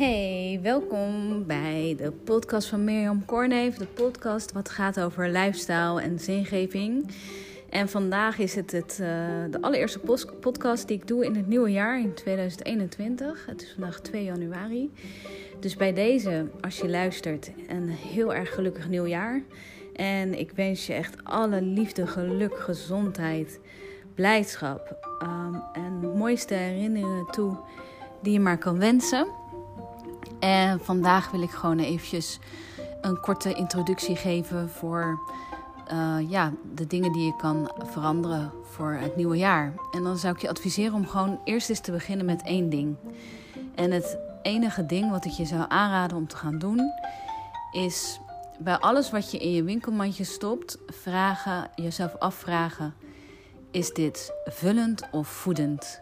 Hey, welkom bij de podcast van Mirjam Korneef. De podcast wat gaat over lifestyle en zingeving. En vandaag is het, het uh, de allereerste podcast die ik doe in het nieuwe jaar, in 2021. Het is vandaag 2 januari. Dus bij deze, als je luistert, een heel erg gelukkig nieuwjaar. En ik wens je echt alle liefde, geluk, gezondheid, blijdschap um, en mooiste herinneringen toe die je maar kan wensen. En vandaag wil ik gewoon eventjes een korte introductie geven voor uh, ja, de dingen die je kan veranderen voor het nieuwe jaar. En dan zou ik je adviseren om gewoon eerst eens te beginnen met één ding. En het enige ding wat ik je zou aanraden om te gaan doen, is bij alles wat je in je winkelmandje stopt, vragen, jezelf afvragen: is dit vullend of voedend?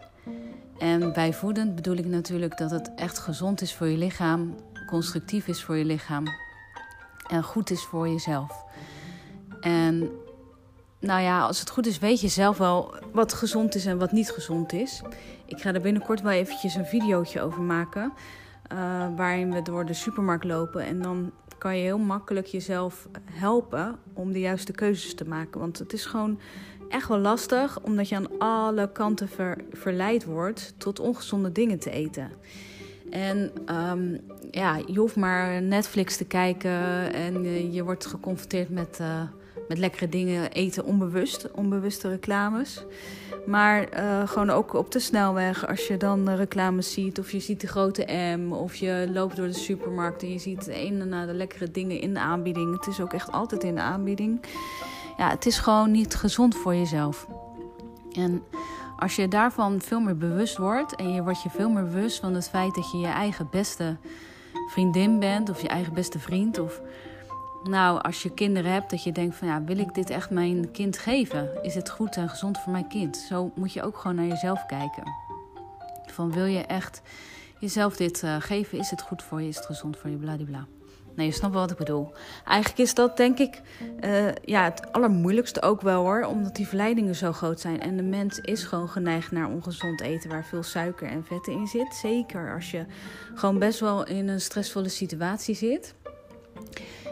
En bij voedend bedoel ik natuurlijk dat het echt gezond is voor je lichaam, constructief is voor je lichaam en goed is voor jezelf. En nou ja, als het goed is, weet je zelf wel wat gezond is en wat niet gezond is. Ik ga er binnenkort wel eventjes een videootje over maken. Uh, waarin we door de supermarkt lopen. En dan kan je heel makkelijk jezelf helpen om de juiste keuzes te maken. Want het is gewoon echt wel lastig, omdat je aan alle kanten verleid wordt tot ongezonde dingen te eten. En um, ja, je hoeft maar Netflix te kijken en je wordt geconfronteerd met, uh, met lekkere dingen eten onbewust, onbewuste reclames. Maar uh, gewoon ook op de snelweg, als je dan reclames ziet, of je ziet de grote M, of je loopt door de supermarkt en je ziet de ene na de lekkere dingen in de aanbieding. Het is ook echt altijd in de aanbieding ja, het is gewoon niet gezond voor jezelf. En als je daarvan veel meer bewust wordt en je wordt je veel meer bewust van het feit dat je je eigen beste vriendin bent of je eigen beste vriend of nou, als je kinderen hebt, dat je denkt van ja, wil ik dit echt mijn kind geven? Is het goed en gezond voor mijn kind? Zo moet je ook gewoon naar jezelf kijken. Van wil je echt jezelf dit uh, geven? Is het goed voor je? Is het gezond voor je? Bladibla. Nee, je snapt wel wat ik bedoel. Eigenlijk is dat denk ik uh, ja, het allermoeilijkste ook wel hoor. Omdat die verleidingen zo groot zijn. En de mens is gewoon geneigd naar ongezond eten waar veel suiker en vetten in zit. Zeker als je gewoon best wel in een stressvolle situatie zit.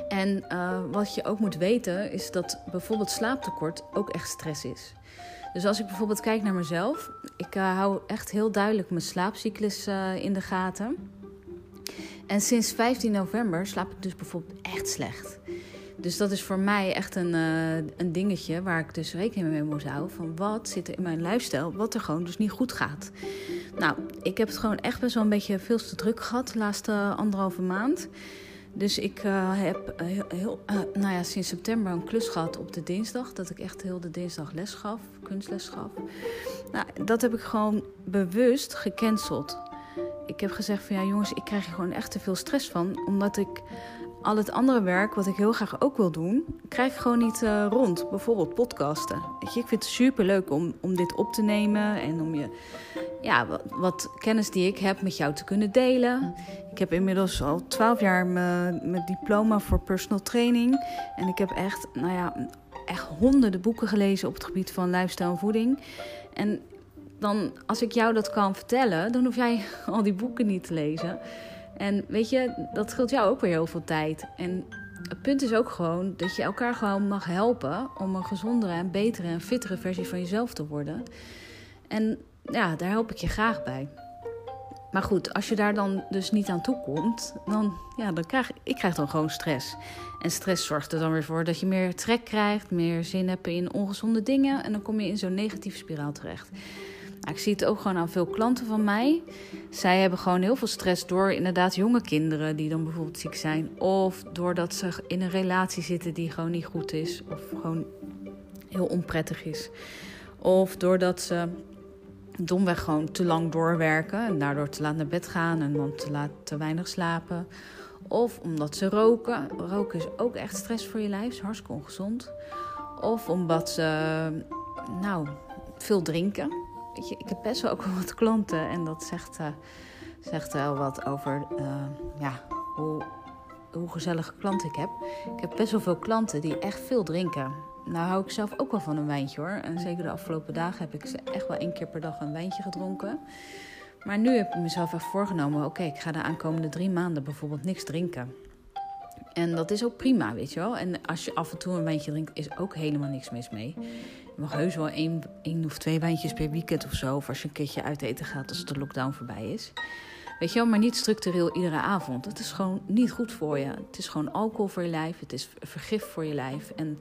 En uh, wat je ook moet weten is dat bijvoorbeeld slaaptekort ook echt stress is. Dus als ik bijvoorbeeld kijk naar mezelf, ik uh, hou echt heel duidelijk mijn slaapcyclus in de gaten. En sinds 15 november slaap ik dus bijvoorbeeld echt slecht. Dus dat is voor mij echt een, uh, een dingetje waar ik dus rekening mee moet houden. Van wat zit er in mijn lifestyle, wat er gewoon dus niet goed gaat. Nou, ik heb het gewoon echt best wel een beetje veel te druk gehad de laatste anderhalve maand. Dus ik uh, heb heel, heel nou ja, sinds september een klus gehad op de dinsdag. Dat ik echt heel de dinsdag les gaf, kunstles gaf. Nou, dat heb ik gewoon bewust gecanceld ik heb gezegd van ja jongens, ik krijg er gewoon echt te veel stress van. Omdat ik al het andere werk, wat ik heel graag ook wil doen, krijg ik gewoon niet uh, rond. Bijvoorbeeld podcasten. Weet je, ik vind het super leuk om, om dit op te nemen en om je ja, wat, wat, kennis die ik heb met jou te kunnen delen. Ik heb inmiddels al twaalf jaar mijn diploma voor personal training. En ik heb echt, nou ja, echt honderden boeken gelezen op het gebied van lifestyle en voeding. En dan als ik jou dat kan vertellen, dan hoef jij al die boeken niet te lezen. En weet je, dat scheelt jou ook weer heel veel tijd. En het punt is ook gewoon dat je elkaar gewoon mag helpen om een gezondere en betere en fittere versie van jezelf te worden. En ja, daar help ik je graag bij. Maar goed, als je daar dan dus niet aan toe komt, dan, ja, dan krijg ik krijg dan gewoon stress. En stress zorgt er dan weer voor dat je meer trek krijgt, meer zin hebt in ongezonde dingen. En dan kom je in zo'n negatieve spiraal terecht. Ik zie het ook gewoon aan veel klanten van mij. Zij hebben gewoon heel veel stress door inderdaad jonge kinderen die dan bijvoorbeeld ziek zijn. Of doordat ze in een relatie zitten die gewoon niet goed is. Of gewoon heel onprettig is. Of doordat ze domweg gewoon te lang doorwerken en daardoor te laat naar bed gaan en dan te, laat, te weinig slapen. Of omdat ze roken. Roken is ook echt stress voor je lijf, is hartstikke ongezond. Of omdat ze, nou, veel drinken ik heb best wel ook wat klanten en dat zegt, uh, zegt wel wat over uh, ja, hoe, hoe gezellige klanten ik heb. Ik heb best wel veel klanten die echt veel drinken. Nou hou ik zelf ook wel van een wijntje hoor. En zeker de afgelopen dagen heb ik echt wel één keer per dag een wijntje gedronken. Maar nu heb ik mezelf echt voorgenomen: oké, ik ga de aankomende drie maanden bijvoorbeeld niks drinken. En dat is ook prima, weet je wel. En als je af en toe een wijntje drinkt, is ook helemaal niks mis mee. Je mag heus wel één, één of twee wijntjes per weekend of zo. Of als je een keertje uit eten gaat als de lockdown voorbij is. Weet je wel, maar niet structureel iedere avond. Het is gewoon niet goed voor je. Het is gewoon alcohol voor je lijf. Het is vergif voor je lijf. En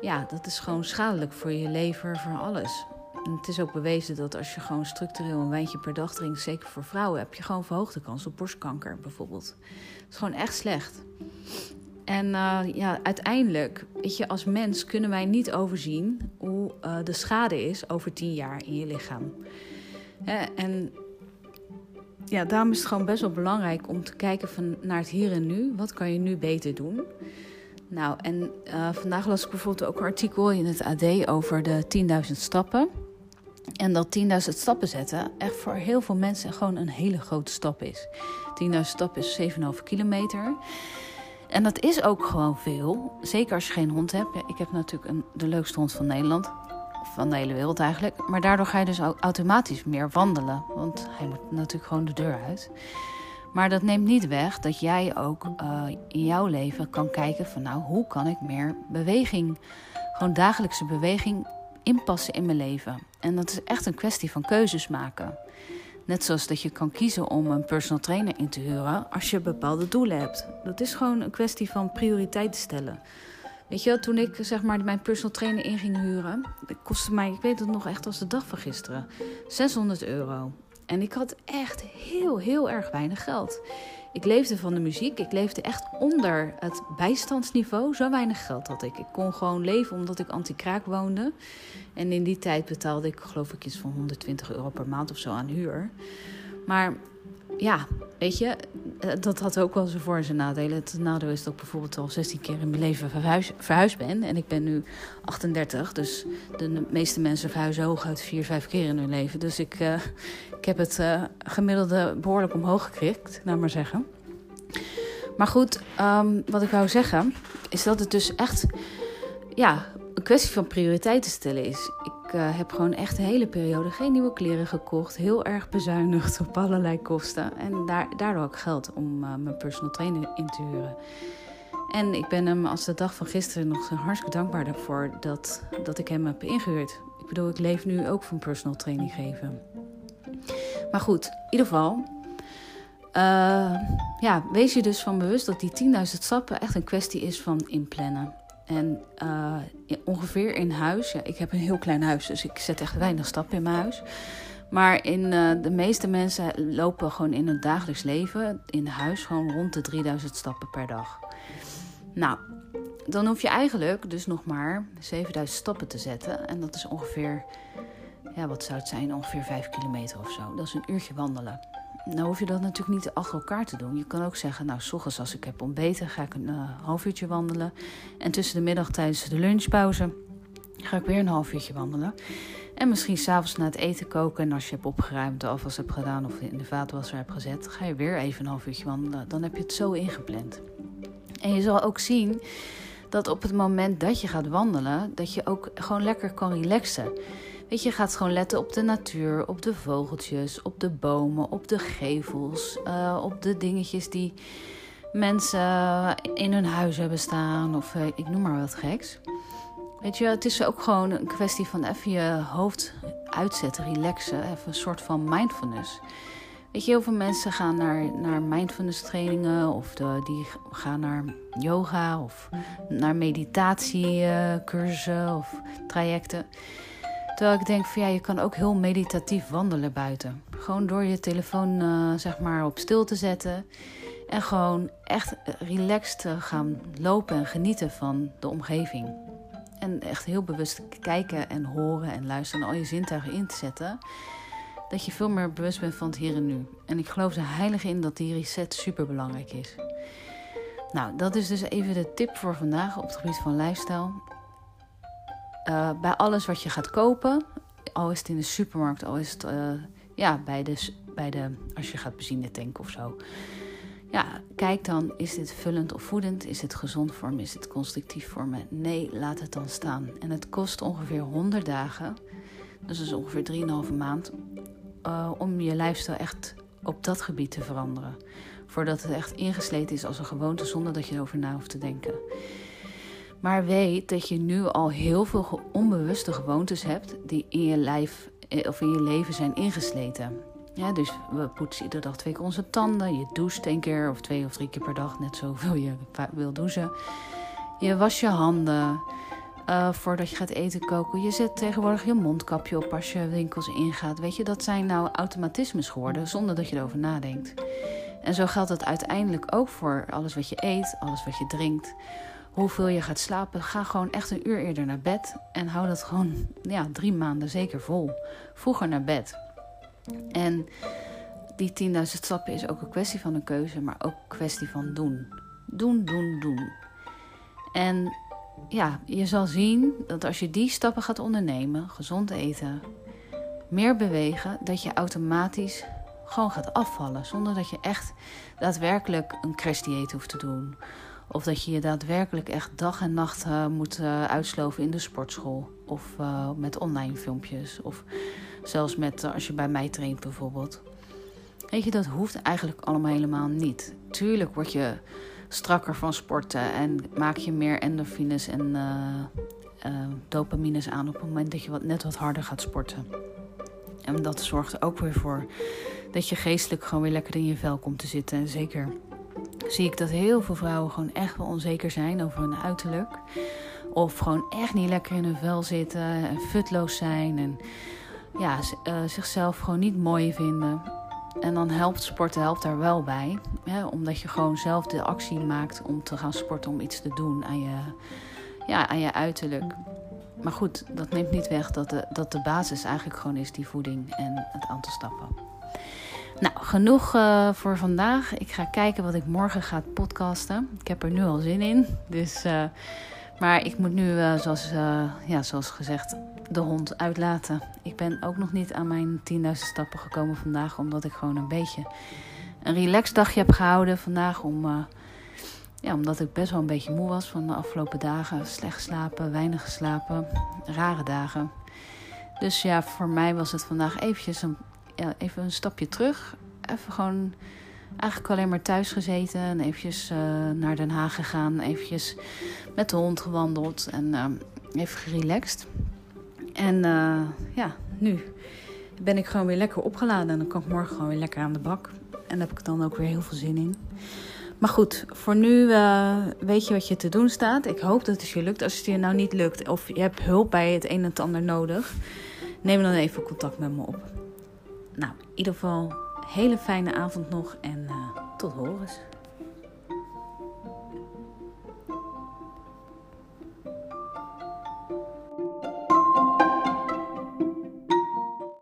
ja, dat is gewoon schadelijk voor je lever, voor alles. Het is ook bewezen dat als je gewoon structureel een wijntje per dag drinkt, zeker voor vrouwen, heb je gewoon verhoogde kans op borstkanker bijvoorbeeld. Het is gewoon echt slecht. En uh, ja, uiteindelijk, weet je, als mens kunnen wij niet overzien hoe uh, de schade is over tien jaar in je lichaam. Hè? En ja, daarom is het gewoon best wel belangrijk om te kijken van naar het hier en nu. Wat kan je nu beter doen? Nou, en uh, vandaag las ik bijvoorbeeld ook een artikel in het AD over de 10.000 stappen. En dat 10.000 stappen zetten echt voor heel veel mensen gewoon een hele grote stap is. 10.000 stappen is 7,5 kilometer. En dat is ook gewoon veel. Zeker als je geen hond hebt. Ik heb natuurlijk een, de leukste hond van Nederland. Van de hele wereld eigenlijk. Maar daardoor ga je dus automatisch meer wandelen. Want hij moet natuurlijk gewoon de deur uit. Maar dat neemt niet weg dat jij ook uh, in jouw leven kan kijken van nou, hoe kan ik meer beweging, gewoon dagelijkse beweging inpassen in mijn leven. En dat is echt een kwestie van keuzes maken. Net zoals dat je kan kiezen om een personal trainer in te huren als je bepaalde doelen hebt. Dat is gewoon een kwestie van prioriteiten stellen. Weet je, toen ik zeg maar mijn personal trainer in ging huren, dat kostte mij, ik weet het nog echt als de dag van gisteren, 600 euro. En ik had echt heel, heel erg weinig geld. Ik leefde van de muziek. Ik leefde echt onder het bijstandsniveau. Zo weinig geld had ik. Ik kon gewoon leven omdat ik anti-kraak woonde. En in die tijd betaalde ik geloof ik iets van 120 euro per maand of zo aan huur. Maar ja, weet je, dat had ook wel zijn voor- en zijn nadelen. Het nadeel is dat ik bijvoorbeeld al 16 keer in mijn leven verhuis, verhuisd ben. En ik ben nu 38, dus de meeste mensen verhuizen hooguit 4, 5 keer in hun leven. Dus ik, uh, ik heb het uh, gemiddelde behoorlijk omhoog gekrikt, nou maar zeggen. Maar goed, um, wat ik wou zeggen, is dat het dus echt ja, een kwestie van prioriteiten stellen is. Uh, heb gewoon echt de hele periode geen nieuwe kleren gekocht. Heel erg bezuinigd op allerlei kosten. En daar, daardoor ook geld om uh, mijn personal trainer in te huren. En ik ben hem als de dag van gisteren nog hartstikke dankbaar daarvoor dat, dat ik hem heb ingehuurd. Ik bedoel, ik leef nu ook van personal training geven. Maar goed, in ieder geval. Uh, ja, wees je dus van bewust dat die 10.000 stappen echt een kwestie is van inplannen. En uh, ongeveer in huis, ja, ik heb een heel klein huis, dus ik zet echt weinig stappen in mijn huis. Maar in, uh, de meeste mensen lopen gewoon in hun dagelijks leven, in huis, gewoon rond de 3000 stappen per dag. Nou, dan hoef je eigenlijk dus nog maar 7000 stappen te zetten. En dat is ongeveer, ja, wat zou het zijn? Ongeveer 5 kilometer of zo. Dat is een uurtje wandelen. Nou hoef je dat natuurlijk niet achter elkaar te doen. Je kan ook zeggen, nou, s ochtends als ik heb ontbeten, ga ik een uh, half uurtje wandelen. En tussen de middag tijdens de lunchpauze ga ik weer een half uurtje wandelen. En misschien s'avonds na het eten koken. En als je hebt opgeruimd, de afwas hebt gedaan of in de vaatwasser hebt gezet, ga je weer even een half uurtje wandelen. Dan heb je het zo ingepland. En je zal ook zien dat op het moment dat je gaat wandelen, dat je ook gewoon lekker kan relaxen. Weet je, gaat gewoon letten op de natuur, op de vogeltjes, op de bomen, op de gevels, uh, op de dingetjes die mensen in hun huis hebben staan of uh, ik noem maar wat geks. Weet je, het is ook gewoon een kwestie van even je hoofd uitzetten, relaxen, even een soort van mindfulness. Weet je, heel veel mensen gaan naar, naar mindfulness trainingen of de, die gaan naar yoga of naar meditatiecursussen of trajecten. Terwijl ik denk van ja, je kan ook heel meditatief wandelen buiten. Gewoon door je telefoon uh, zeg maar op stil te zetten. En gewoon echt relaxed gaan lopen en genieten van de omgeving. En echt heel bewust kijken en horen en luisteren en al je zintuigen in te zetten. Dat je veel meer bewust bent van het hier en nu. En ik geloof er heilig in dat die reset super belangrijk is. Nou, dat is dus even de tip voor vandaag op het gebied van lifestyle. Uh, bij alles wat je gaat kopen, al is het in de supermarkt, al is het uh, ja, bij de, bij de, als je gaat benzine tanken of zo. Ja, kijk dan, is dit vullend of voedend? Is het gezond voor me? Is het constructief voor me? Nee, laat het dan staan. En het kost ongeveer 100 dagen, dus dat is ongeveer 3,5 maand, uh, om je lifestyle echt op dat gebied te veranderen. Voordat het echt ingesleten is als een gewoonte zonder dat je erover na hoeft te denken. Maar weet dat je nu al heel veel onbewuste gewoontes hebt die in je lijf eh, of in je leven zijn ingesleten. Ja, dus we poetsen iedere dag twee keer onze tanden. Je doucht één keer of twee of drie keer per dag, net zoveel je wil douchen. Je was je handen uh, voordat je gaat eten koken. Je zet tegenwoordig je mondkapje op als je winkels ingaat. Weet je, dat zijn nou automatismes geworden zonder dat je erover nadenkt. En zo geldt het uiteindelijk ook voor alles wat je eet, alles wat je drinkt. Hoeveel je gaat slapen. Ga gewoon echt een uur eerder naar bed. En hou dat gewoon ja, drie maanden zeker vol. Vroeger naar bed. En die 10.000 stappen is ook een kwestie van een keuze, maar ook een kwestie van doen. Doen, doen, doen. En ja, je zal zien dat als je die stappen gaat ondernemen, gezond eten, meer bewegen, dat je automatisch gewoon gaat afvallen. Zonder dat je echt daadwerkelijk een crash dieet hoeft te doen. Of dat je je daadwerkelijk echt dag en nacht uh, moet uh, uitsloven in de sportschool. Of uh, met online filmpjes. Of zelfs met als je bij mij traint bijvoorbeeld. Weet je, dat hoeft eigenlijk allemaal helemaal niet. Tuurlijk word je strakker van sporten en maak je meer endorfines en dopamines aan op het moment dat je wat, net wat harder gaat sporten. En dat zorgt er ook weer voor dat je geestelijk gewoon weer lekker in je vel komt te zitten. En zeker zie ik dat heel veel vrouwen gewoon echt wel onzeker zijn over hun uiterlijk. Of gewoon echt niet lekker in hun vel zitten en futloos zijn. En ja, uh, zichzelf gewoon niet mooi vinden. En dan helpt sporten helpt daar wel bij. Hè, omdat je gewoon zelf de actie maakt om te gaan sporten, om iets te doen aan je, ja, aan je uiterlijk. Maar goed, dat neemt niet weg dat de, dat de basis eigenlijk gewoon is die voeding en het aantal stappen. Nou, genoeg uh, voor vandaag. Ik ga kijken wat ik morgen ga podcasten. Ik heb er nu al zin in. Dus, uh, maar ik moet nu, uh, zoals, ja, zoals gezegd, de hond uitlaten. Ik ben ook nog niet aan mijn 10.000 stappen gekomen vandaag. Omdat ik gewoon een beetje een relax dagje heb gehouden vandaag. Om, ja, omdat ik best wel een beetje moe was van de afgelopen dagen. Slecht geslapen, weinig geslapen, rare dagen. Dus ja, voor mij was het vandaag eventjes een even een stapje terug. Even gewoon eigenlijk alleen maar thuis gezeten. En eventjes uh, naar Den Haag gegaan. Eventjes met de hond gewandeld. En uh, even gerelaxed. En uh, ja, nu ben ik gewoon weer lekker opgeladen. En dan kan ik morgen gewoon weer lekker aan de bak. En daar heb ik dan ook weer heel veel zin in. Maar goed, voor nu weet je wat je te doen staat. Ik hoop dat het je lukt. Als het je nou niet lukt of je hebt hulp bij het een en het ander nodig, neem dan even contact met me op. Nou, in ieder geval hele fijne avond nog en uh, tot horens.